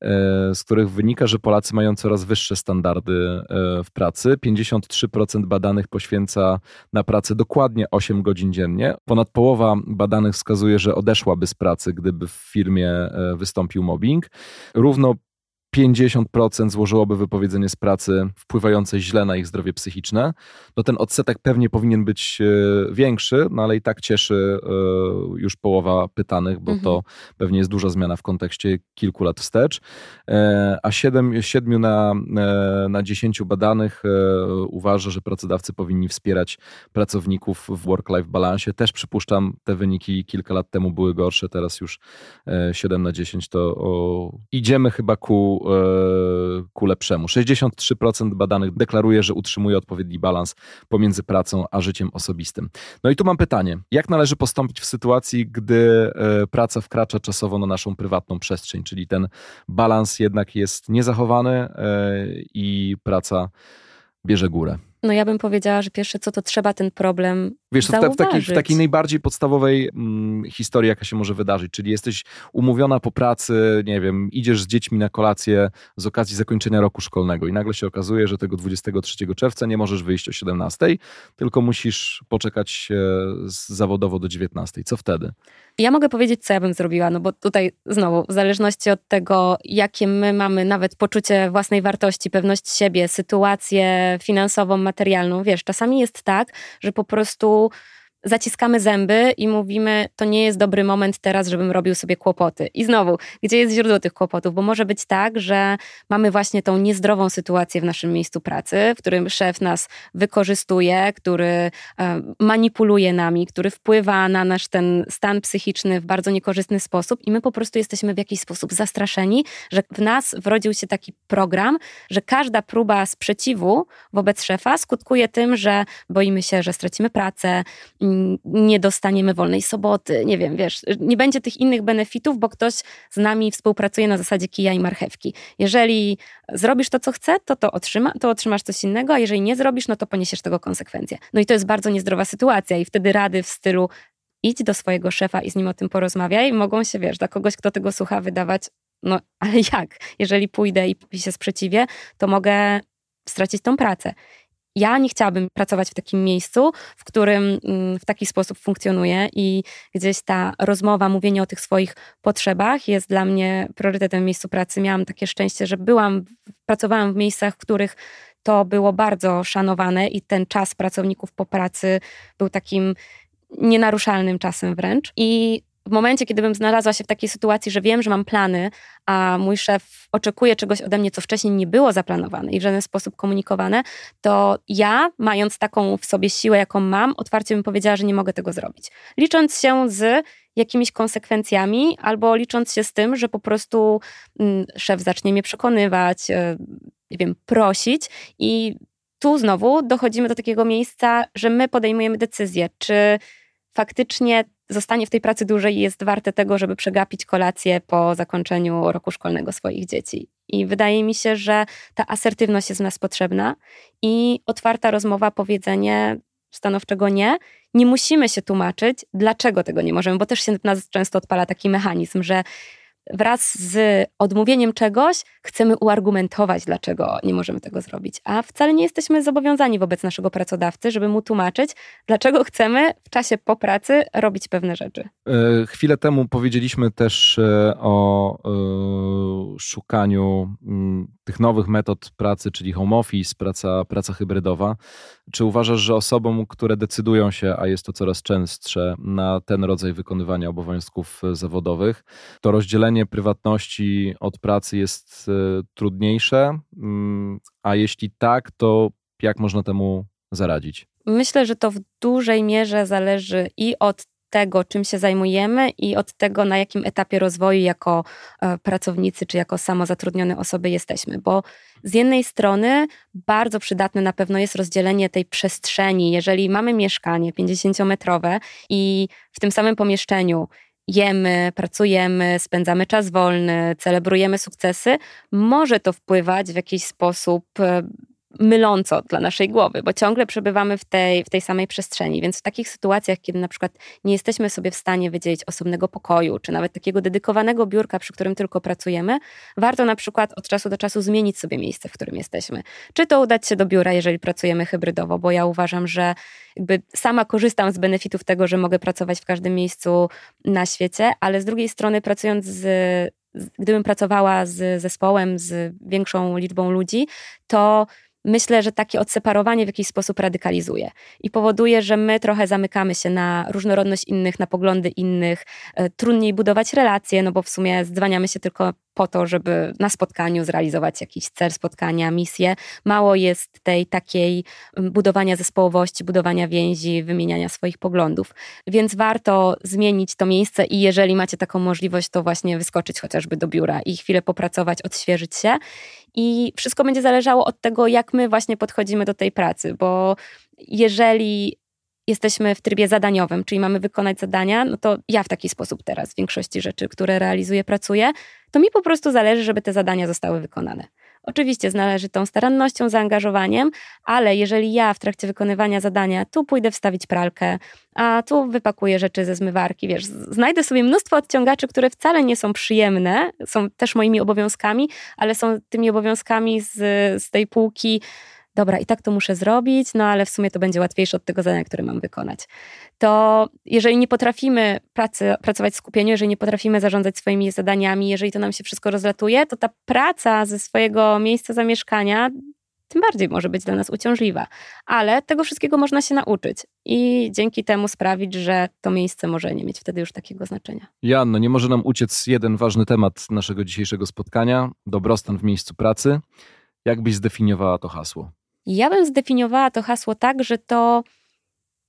A: E, z których wynika, że Polacy mają coraz wyższe standardy e, w pracy. 53% badanych poświęca na pracę dokładnie 8 godzin dziennie. Ponad połowa badanych wskazuje, że odeszłaby z pracy, gdyby w firmie e, wystąpił mobbing. Równo 50% złożyłoby wypowiedzenie z pracy wpływające źle na ich zdrowie psychiczne, no ten odsetek pewnie powinien być e, większy, no ale i tak cieszy e, już połowa pytanych, bo mhm. to pewnie jest duża zmiana w kontekście kilku lat wstecz. E, a 7, 7 na, na 10 badanych uważa, że pracodawcy powinni wspierać pracowników w work-life balansie. Też przypuszczam, te wyniki kilka lat temu były gorsze, teraz już 7 na 10 to o, idziemy chyba ku ku lepszemu. 63% badanych deklaruje, że utrzymuje odpowiedni balans pomiędzy pracą a życiem osobistym. No i tu mam pytanie: jak należy postąpić w sytuacji, gdy e, praca wkracza czasowo na naszą prywatną przestrzeń, czyli ten balans jednak jest niezachowany e, i praca bierze górę?
B: No ja bym powiedziała, że pierwsze co to trzeba ten problem
A: Wiesz,
B: w,
A: w, takiej, w takiej najbardziej podstawowej mm, historii, jaka się może wydarzyć, czyli jesteś umówiona po pracy, nie wiem, idziesz z dziećmi na kolację z okazji zakończenia roku szkolnego i nagle się okazuje, że tego 23 czerwca nie możesz wyjść o 17, tylko musisz poczekać zawodowo do 19. Co wtedy?
B: Ja mogę powiedzieć, co ja bym zrobiła, no bo tutaj znowu, w zależności od tego, jakie my mamy nawet poczucie własnej wartości, pewność siebie, sytuację finansową, materialną, wiesz, czasami jest tak, że po prostu zaciskamy zęby i mówimy, to nie jest dobry moment teraz, żebym robił sobie kłopoty. I znowu, gdzie jest źródło tych kłopotów? Bo może być tak, że mamy właśnie tą niezdrową sytuację w naszym miejscu pracy, w którym szef nas wykorzystuje, który e, manipuluje nami, który wpływa na nasz ten stan psychiczny w bardzo niekorzystny sposób i my po prostu jesteśmy w jakiś sposób zastraszeni, że w nas wrodził się taki program, że każda próba sprzeciwu wobec szefa skutkuje tym, że boimy się, że stracimy pracę, nie dostaniemy wolnej soboty, nie wiem, wiesz, nie będzie tych innych benefitów, bo ktoś z nami współpracuje na zasadzie kija i marchewki. Jeżeli zrobisz to, co chce, to to, otrzyma, to otrzymasz coś innego, a jeżeli nie zrobisz, no to poniesiesz tego konsekwencje. No i to jest bardzo niezdrowa sytuacja i wtedy rady w stylu idź do swojego szefa i z nim o tym porozmawiaj, mogą się, wiesz, dla kogoś, kto tego słucha, wydawać, no ale jak? Jeżeli pójdę i się sprzeciwię, to mogę stracić tą pracę ja nie chciałabym pracować w takim miejscu, w którym mm, w taki sposób funkcjonuję i gdzieś ta rozmowa, mówienie o tych swoich potrzebach jest dla mnie priorytetem w miejscu pracy. Miałam takie szczęście, że byłam, pracowałam w miejscach, w których to było bardzo szanowane i ten czas pracowników po pracy był takim nienaruszalnym czasem wręcz. I w momencie, kiedy bym znalazła się w takiej sytuacji, że wiem, że mam plany, a mój szef oczekuje czegoś ode mnie, co wcześniej nie było zaplanowane i w żaden sposób komunikowane, to ja, mając taką w sobie siłę, jaką mam, otwarcie bym powiedziała, że nie mogę tego zrobić. Licząc się z jakimiś konsekwencjami, albo licząc się z tym, że po prostu mm, szef zacznie mnie przekonywać, e, nie wiem, prosić i tu znowu dochodzimy do takiego miejsca, że my podejmujemy decyzję, czy faktycznie zostanie w tej pracy dłużej jest warte tego, żeby przegapić kolację po zakończeniu roku szkolnego swoich dzieci. I wydaje mi się, że ta asertywność jest w nas potrzebna i otwarta rozmowa, powiedzenie stanowczego nie. Nie musimy się tłumaczyć, dlaczego tego nie możemy, bo też się nas często odpala taki mechanizm, że wraz z odmówieniem czegoś chcemy uargumentować, dlaczego nie możemy tego zrobić. A wcale nie jesteśmy zobowiązani wobec naszego pracodawcy, żeby mu tłumaczyć, dlaczego chcemy w czasie po pracy robić pewne rzeczy.
A: E, chwilę temu powiedzieliśmy też e, o e, szukaniu mm, tych nowych metod pracy, czyli home office, praca, praca hybrydowa. Czy uważasz, że osobom, które decydują się, a jest to coraz częstsze, na ten rodzaj wykonywania obowiązków zawodowych, to rozdzielenie prywatności od pracy jest trudniejsze? Mm, a jeśli tak, to jak można temu zaradzić?
B: Myślę, że to w dużej mierze zależy i od tego, czym się zajmujemy i od tego, na jakim etapie rozwoju jako e, pracownicy czy jako samozatrudnione osoby jesteśmy. Bo z jednej strony bardzo przydatne na pewno jest rozdzielenie tej przestrzeni. Jeżeli mamy mieszkanie 50-metrowe i w tym samym pomieszczeniu jemy, pracujemy, spędzamy czas wolny, celebrujemy sukcesy, może to wpływać w jakiś sposób e, myląco dla naszej głowy, bo ciągle przebywamy w tej, w tej samej przestrzeni. Więc w takich sytuacjach, kiedy na przykład nie jesteśmy sobie w stanie wydzielić osobnego pokoju, czy nawet takiego dedykowanego biurka, przy którym tylko pracujemy, warto na przykład od czasu do czasu zmienić sobie miejsce, w którym jesteśmy. Czy to udać się do biura, jeżeli pracujemy hybrydowo, bo ja uważam, że jakby sama korzystam z benefitów tego, że mogę pracować w każdym miejscu na świecie, ale z drugiej strony pracując z gdybym pracowała z zespołem, z większą liczbą ludzi, to myślę, że takie odseparowanie w jakiś sposób radykalizuje i powoduje, że my trochę zamykamy się na różnorodność innych, na poglądy innych, e, trudniej budować relacje, no bo w sumie zdzwaniamy się tylko po to, żeby na spotkaniu zrealizować jakiś cel spotkania, misję. Mało jest tej takiej budowania zespołowości, budowania więzi, wymieniania swoich poglądów. Więc warto zmienić to miejsce i jeżeli macie taką możliwość, to właśnie wyskoczyć chociażby do biura i chwilę popracować, odświeżyć się. I wszystko będzie zależało od tego, jak my właśnie podchodzimy do tej pracy, bo jeżeli jesteśmy w trybie zadaniowym, czyli mamy wykonać zadania, no to ja w taki sposób teraz w większości rzeczy, które realizuję, pracuję, to mi po prostu zależy, żeby te zadania zostały wykonane. Oczywiście z należytą starannością, zaangażowaniem, ale jeżeli ja w trakcie wykonywania zadania tu pójdę wstawić pralkę, a tu wypakuję rzeczy ze zmywarki, wiesz, znajdę sobie mnóstwo odciągaczy, które wcale nie są przyjemne, są też moimi obowiązkami, ale są tymi obowiązkami z, z tej półki dobra, i tak to muszę zrobić, no ale w sumie to będzie łatwiejsze od tego zadania, które mam wykonać. To jeżeli nie potrafimy pracy, pracować w skupieniu, jeżeli nie potrafimy zarządzać swoimi zadaniami, jeżeli to nam się wszystko rozlatuje, to ta praca ze swojego miejsca zamieszkania tym bardziej może być dla nas uciążliwa. Ale tego wszystkiego można się nauczyć i dzięki temu sprawić, że to miejsce może nie mieć wtedy już takiego znaczenia.
A: Janno, nie może nam uciec jeden ważny temat naszego dzisiejszego spotkania dobrostan w miejscu pracy. Jak byś zdefiniowała to hasło?
B: Ja bym zdefiniowała to hasło tak, że to,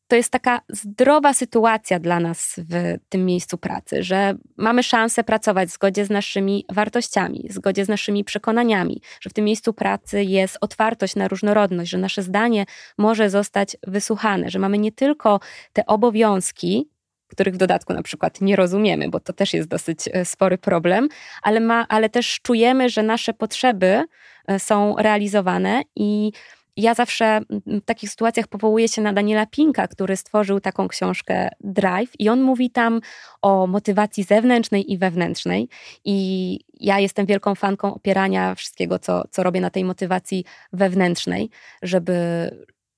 B: to jest taka zdrowa sytuacja dla nas w tym miejscu pracy, że mamy szansę pracować w zgodzie z naszymi wartościami, w zgodzie z naszymi przekonaniami, że w tym miejscu pracy jest otwartość na różnorodność, że nasze zdanie może zostać wysłuchane, że mamy nie tylko te obowiązki, których w dodatku na przykład nie rozumiemy, bo to też jest dosyć e, spory problem, ale, ma, ale też czujemy, że nasze potrzeby e, są realizowane i ja zawsze w takich sytuacjach powołuję się na Daniela Pinka, który stworzył taką książkę Drive i on mówi tam o motywacji zewnętrznej i wewnętrznej i ja jestem wielką fanką opierania wszystkiego, co, co robię na tej motywacji wewnętrznej, żeby,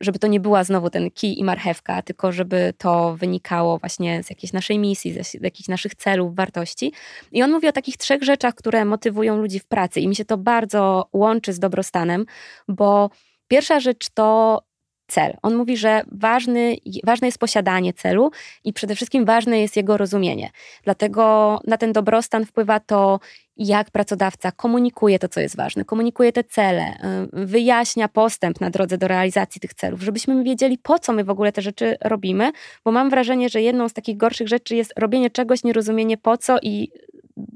B: żeby to nie była znowu ten kij i marchewka, tylko żeby to wynikało właśnie z jakiejś naszej misji, z jakichś naszych celów, wartości. I on mówi o takich trzech rzeczach, które motywują ludzi w pracy i mi się to bardzo łączy z dobrostanem, bo Pierwsza rzecz to cel. On mówi, że ważny, ważne jest posiadanie celu i przede wszystkim ważne jest jego rozumienie. Dlatego na ten dobrostan wpływa to, jak pracodawca komunikuje to, co jest ważne, komunikuje te cele, y, wyjaśnia postęp na drodze do realizacji tych celów, żebyśmy wiedzieli, po co my w ogóle te rzeczy robimy, bo mam wrażenie, że jedną z takich gorszych rzeczy jest robienie czegoś, nierozumienie po co i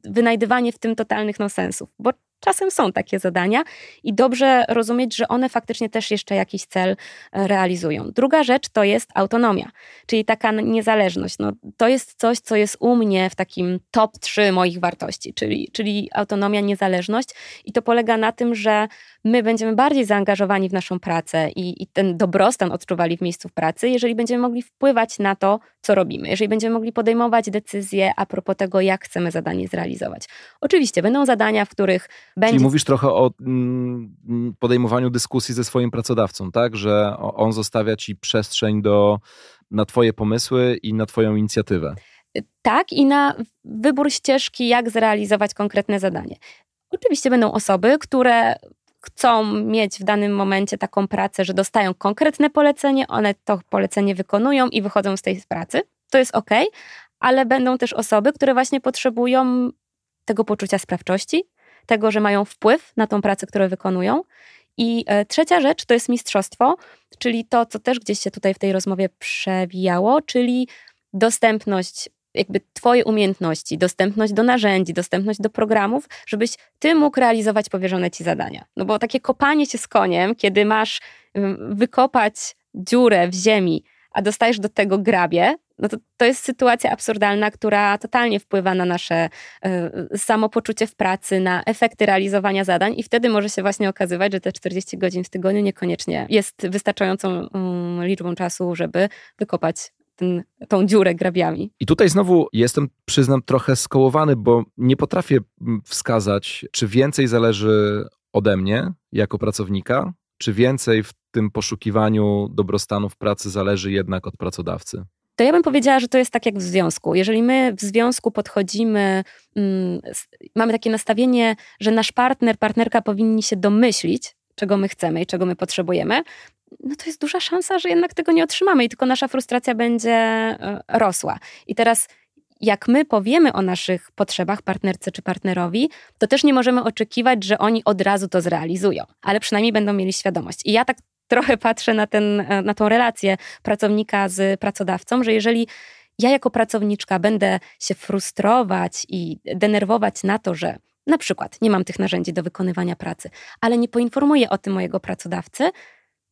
B: wynajdywanie w tym totalnych nonsensów, bo czasem są takie zadania i dobrze rozumieć, że one faktycznie też jeszcze jakiś cel e, realizują. Druga rzecz to jest autonomia, czyli taka niezależność. No, to jest coś, co jest u mnie w takim top 3 moich wartości, czyli, czyli autonomia, niezależność i to polega na tym, że my będziemy bardziej zaangażowani w naszą pracę i, i ten dobrostan odczuwali w miejscu pracy, jeżeli będziemy mogli wpływać na to, co robimy, jeżeli będziemy mogli podejmować decyzje a propos tego, jak chcemy zadanie zrealizować. Oczywiście będą zadania, w których będzie...
A: Czyli mówisz trochę o mm, podejmowaniu dyskusji ze swoim pracodawcą, tak? Że on zostawia ci przestrzeń do, na twoje pomysły i na twoją inicjatywę.
B: Tak, i na wybór ścieżki, jak zrealizować konkretne zadanie. Oczywiście będą osoby, które chcą mieć w danym momencie taką pracę, że dostają konkretne polecenie, one to polecenie wykonują i wychodzą z tej pracy. To jest ok, ale będą też osoby, które właśnie potrzebują tego poczucia sprawczości, tego, że mają wpływ na tą pracę, którą wykonują. I e, trzecia rzecz to jest mistrzostwo, czyli to, co też gdzieś się tutaj w tej rozmowie przewijało, czyli dostępność jakby Twoje umiejętności, dostępność do narzędzi, dostępność do programów, żebyś Ty mógł realizować powierzone Ci zadania. No bo takie kopanie się z koniem, kiedy masz wykopać dziurę w ziemi, a dostajesz do tego grabie, no to, to jest sytuacja absurdalna, która totalnie wpływa na nasze y, samopoczucie w pracy, na efekty realizowania zadań i wtedy może się właśnie okazywać, że te 40 godzin w tygodniu niekoniecznie jest wystarczającą y, liczbą czasu, żeby wykopać ten, tą dziurę grabiami.
A: I tutaj znowu jestem, przyznam, trochę skołowany, bo nie potrafię wskazać, czy więcej zależy ode mnie jako pracownika, czy więcej w tym poszukiwaniu dobrostanu w pracy zależy jednak od pracodawcy
B: to ja bym powiedziała, że to jest tak jak w związku. Jeżeli my w związku podchodzimy, mm, mamy takie nastawienie, że nasz partner, partnerka powinni się domyślić, czego my chcemy i czego my potrzebujemy, no to jest duża szansa, że jednak tego nie otrzymamy i tylko nasza frustracja będzie e, rosła. I teraz jak my powiemy o naszych potrzebach partnerce czy partnerowi, to też nie możemy oczekiwać, że oni od razu to zrealizują, ale przynajmniej będą mieli świadomość. I ja tak trochę patrzę na, ten, e, na tą relację pracownika z pracodawcą, że jeżeli ja jako pracowniczka będę się frustrować i denerwować na to, że na przykład nie mam tych narzędzi do wykonywania pracy, ale nie poinformuję o tym mojego pracodawcy,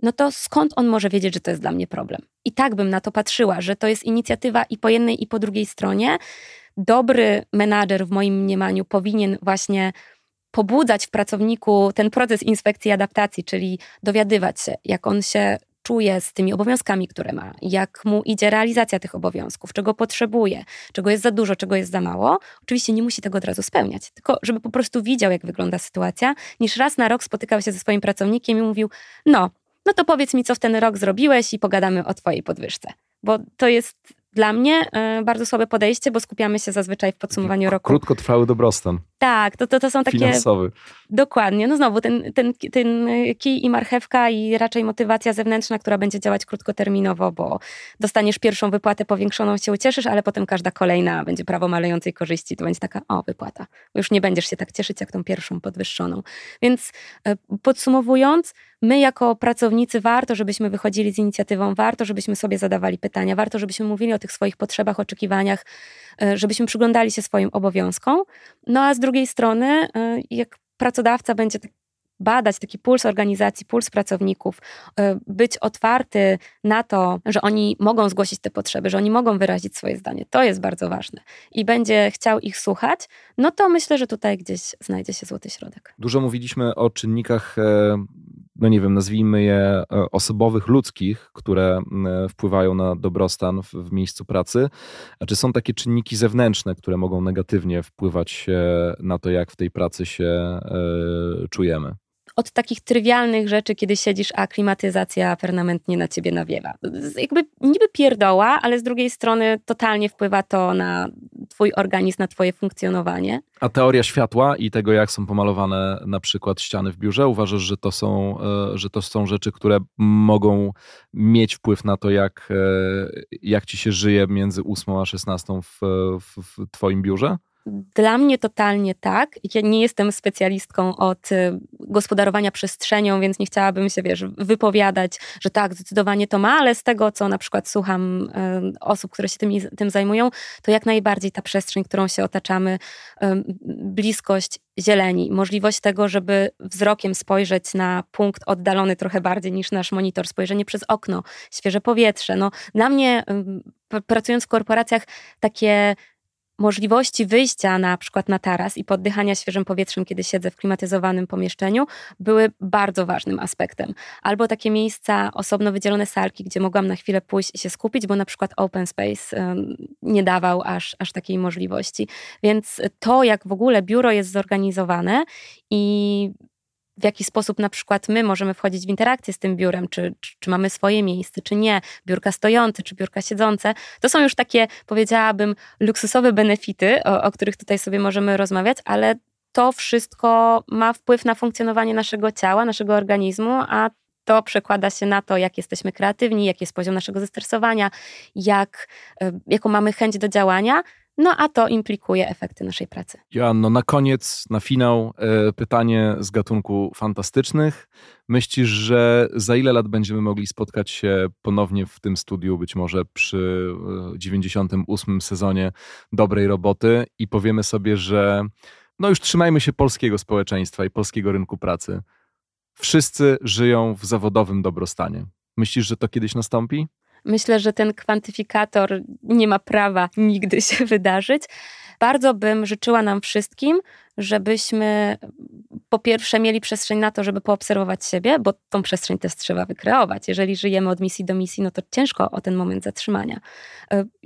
B: no to skąd on może wiedzieć, że to jest dla mnie problem? I tak bym na to patrzyła, że to jest inicjatywa i po jednej, i po drugiej stronie. Dobry menadżer w moim mniemaniu powinien właśnie pobudzać w pracowniku ten proces inspekcji i adaptacji, czyli dowiadywać się, jak on się czuje z tymi obowiązkami, które ma, jak mu idzie realizacja tych obowiązków, czego potrzebuje, czego jest za dużo, czego jest za mało. Oczywiście nie musi tego od razu spełniać, tylko żeby po prostu widział, jak wygląda sytuacja, niż raz na rok spotykał się ze swoim pracownikiem i mówił: No, no to powiedz mi, co w ten rok zrobiłeś i pogadamy o Twojej podwyżce. Bo to jest dla mnie y, bardzo słabe podejście, bo skupiamy się zazwyczaj w podsumowaniu roku.
A: Krótkotrwały dobrostan.
B: Tak, to, to, to są takie.
A: Finansowy.
B: Dokładnie. No znowu, ten, ten, ten kij i marchewka, i raczej motywacja zewnętrzna, która będzie działać krótkoterminowo, bo dostaniesz pierwszą wypłatę powiększoną, się ucieszysz, ale potem każda kolejna będzie prawo malejącej korzyści. To będzie taka, o, wypłata. Już nie będziesz się tak cieszyć, jak tą pierwszą podwyższoną. Więc e, podsumowując, my jako pracownicy warto, żebyśmy wychodzili z inicjatywą, warto, żebyśmy sobie zadawali pytania, warto, żebyśmy mówili o tych swoich potrzebach, oczekiwaniach, e, żebyśmy przyglądali się swoim obowiązkom. No a z drugiej strony, e, jak pracodawca będzie tak badać taki puls organizacji, puls pracowników, e, być otwarty na to, że oni mogą zgłosić te potrzeby, że oni mogą wyrazić swoje zdanie. To jest bardzo ważne. I będzie chciał ich słuchać, no to myślę, że tutaj gdzieś znajdzie się złoty środek.
A: Dużo mówiliśmy o czynnikach no nie wiem, nazwijmy je e, osobowych, ludzkich, które wpływają na dobrostan w, miejscu pracy, a czy są takie czynniki zewnętrzne, które mogą negatywnie wpływać na to, jak w tej pracy się y, czujemy?
B: Od takich trywialnych rzeczy, kiedy siedzisz, a klimatyzacja permanentnie na ciebie nawiewa. Jakby niby pierdoła, ale z drugiej strony totalnie wpływa to na twój organizm, na twoje funkcjonowanie.
A: A teoria światła i tego, jak są pomalowane na przykład ściany w biurze, uważasz, że to są, e, że to są rzeczy, które mogą mieć wpływ na to, jak, e, jak ci się żyje między 8 a 16 w, w, w twoim biurze?
B: Dla mnie totalnie tak. Ja nie jestem specjalistką od y, gospodarowania przestrzenią, więc nie chciałabym się, wiesz, wypowiadać, że tak, zdecydowanie to ma, ale z tego, co na przykład słucham y, osób, które się tym, tym zajmują, to jak najbardziej ta przestrzeń, którą się otaczamy, y, bliskość zieleni, możliwość tego, żeby wzrokiem spojrzeć na punkt oddalony trochę bardziej niż nasz monitor, spojrzenie przez okno, świeże powietrze. No, dla mnie, pracując w korporacjach, takie możliwości wyjścia na przykład na taras i poddychania świeżym powietrzem, kiedy siedzę w klimatyzowanym pomieszczeniu, były bardzo ważnym aspektem. Albo takie miejsca, osobno wydzielone salki, gdzie mogłam na chwilę pójść i się skupić, bo na przykład open space nie dawał aż, aż takiej możliwości. Więc to, jak w ogóle biuro jest zorganizowane i w jaki sposób na przykład my możemy wchodzić w interakcję z tym biurem, czy, czy, czy, mamy swoje miejsce, czy nie, biurka stojące, czy biurka siedzące. To są już takie, powiedziałabym, luksusowe benefity, o, o których tutaj sobie możemy rozmawiać, ale to wszystko ma wpływ na funkcjonowanie naszego ciała, naszego organizmu, a to przekłada się na to, jak jesteśmy kreatywni, jaki jest poziom naszego zestresowania, jak, e, jaką mamy chęć do działania. No a to implikuje efekty naszej pracy.
A: Joanno, na koniec, na finał e, pytanie z gatunku fantastycznych. Myślisz, że za ile lat będziemy mogli spotkać się ponownie w tym studiu, być może przy 98 e, sezonie dobrej roboty i powiemy sobie, że no już trzymajmy się polskiego społeczeństwa i polskiego rynku pracy. Wszyscy żyją w zawodowym dobrostanie. Myślisz, że to kiedyś nastąpi?
B: Myślę, że ten kwantyfikator nie ma prawa nigdy się (laughs) wydarzyć. Bardzo bym życzyła nam wszystkim, żebyśmy po pierwsze mieli przestrzeń na to, żeby poobserwować siebie, bo tą przestrzeń też trzeba wykreować. Jeżeli żyjemy od misji do misji, no to ciężko o ten moment zatrzymania.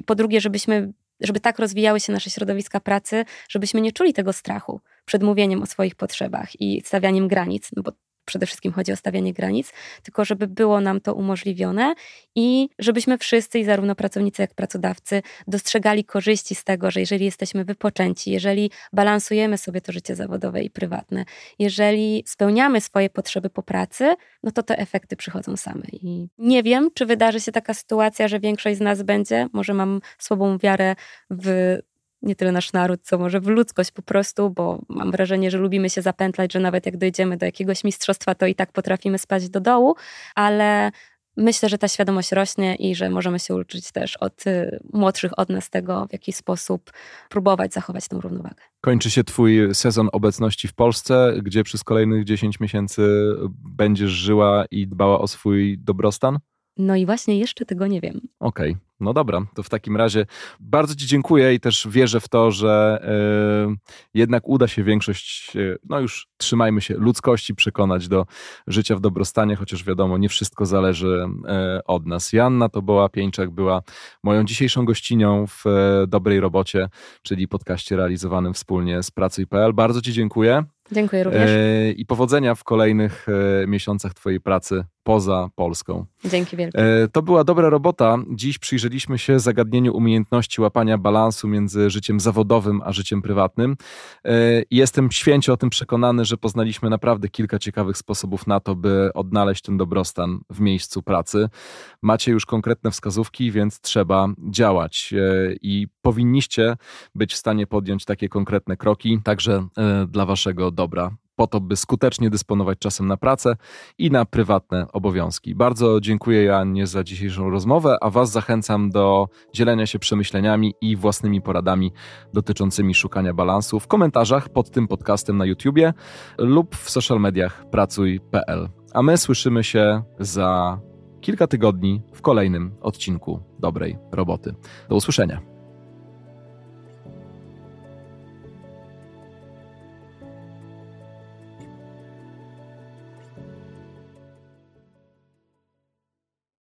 B: Po drugie, żebyśmy żeby tak rozwijały się nasze środowiska pracy, żebyśmy nie czuli tego strachu przed mówieniem o swoich potrzebach i stawianiem granic, no bo przede wszystkim chodzi o stawianie granic, tylko żeby było nam to umożliwione i żebyśmy wszyscy, i zarówno pracownicy, jak pracodawcy, dostrzegali korzyści z tego, że jeżeli jesteśmy wypoczęci, jeżeli balansujemy sobie to życie zawodowe i prywatne, jeżeli spełniamy swoje potrzeby po pracy, no to te efekty przychodzą same. I nie wiem, czy wydarzy się taka sytuacja, że większość z nas będzie, może mam słabą wiarę w nie tyle nasz naród, co może w ludzkość po prostu, bo mam wrażenie, że lubimy się zapętlać, że nawet jak dojdziemy do jakiegoś mistrzostwa, to i tak potrafimy spać do dołu, ale myślę, że ta świadomość rośnie i że możemy się uczyć też od y, młodszych od nas tego, w jaki sposób próbować zachować tą równowagę.
A: Kończy się Twój sezon obecności w Polsce, gdzie przez kolejnych 10 miesięcy będziesz żyła i dbała o swój dobrostan?
B: No i właśnie jeszcze tego nie wiem.
A: Okej. Okay. No dobra, to w takim razie bardzo Ci dziękuję i też wierzę w to, że y, jednak uda się większość, y, no już trzymajmy się, ludzkości przekonać do życia w dobrostanie, chociaż wiadomo, nie wszystko zależy y, od nas. Janna to była Pieńczak, była moją dzisiejszą gościnią w dobrej robocie, czyli podcaście realizowanym wspólnie z Pracuj.pl. Bardzo Ci dziękuję.
B: Dziękuję również.
A: I powodzenia w kolejnych miesiącach Twojej pracy poza Polską.
B: Dzięki wielkie.
A: To była dobra robota. Dziś przyjrzeliśmy przyjrzeliśmy się zagadnieniu umiejętności łapania balansu między życiem zawodowym a życiem prywatnym. E, jestem święcie o tym przekonany, że poznaliśmy naprawdę kilka ciekawych sposobów na to, by odnaleźć ten dobrostan w miejscu pracy. Macie już konkretne wskazówki, więc trzeba działać e, i powinniście być w stanie podjąć takie konkretne kroki, także e, dla waszego dobra po to, by skutecznie dysponować czasem na pracę i na prywatne obowiązki. Bardzo dziękuję Joannie za dzisiejszą rozmowę, a Was zachęcam do dzielenia się przemyśleniami i własnymi poradami dotyczącymi szukania balansu w komentarzach pod tym podcastem na YouTubie lub w social mediach pracuj.pl. A my słyszymy się za kilka tygodni w kolejnym odcinku dobrej roboty. Do usłyszenia.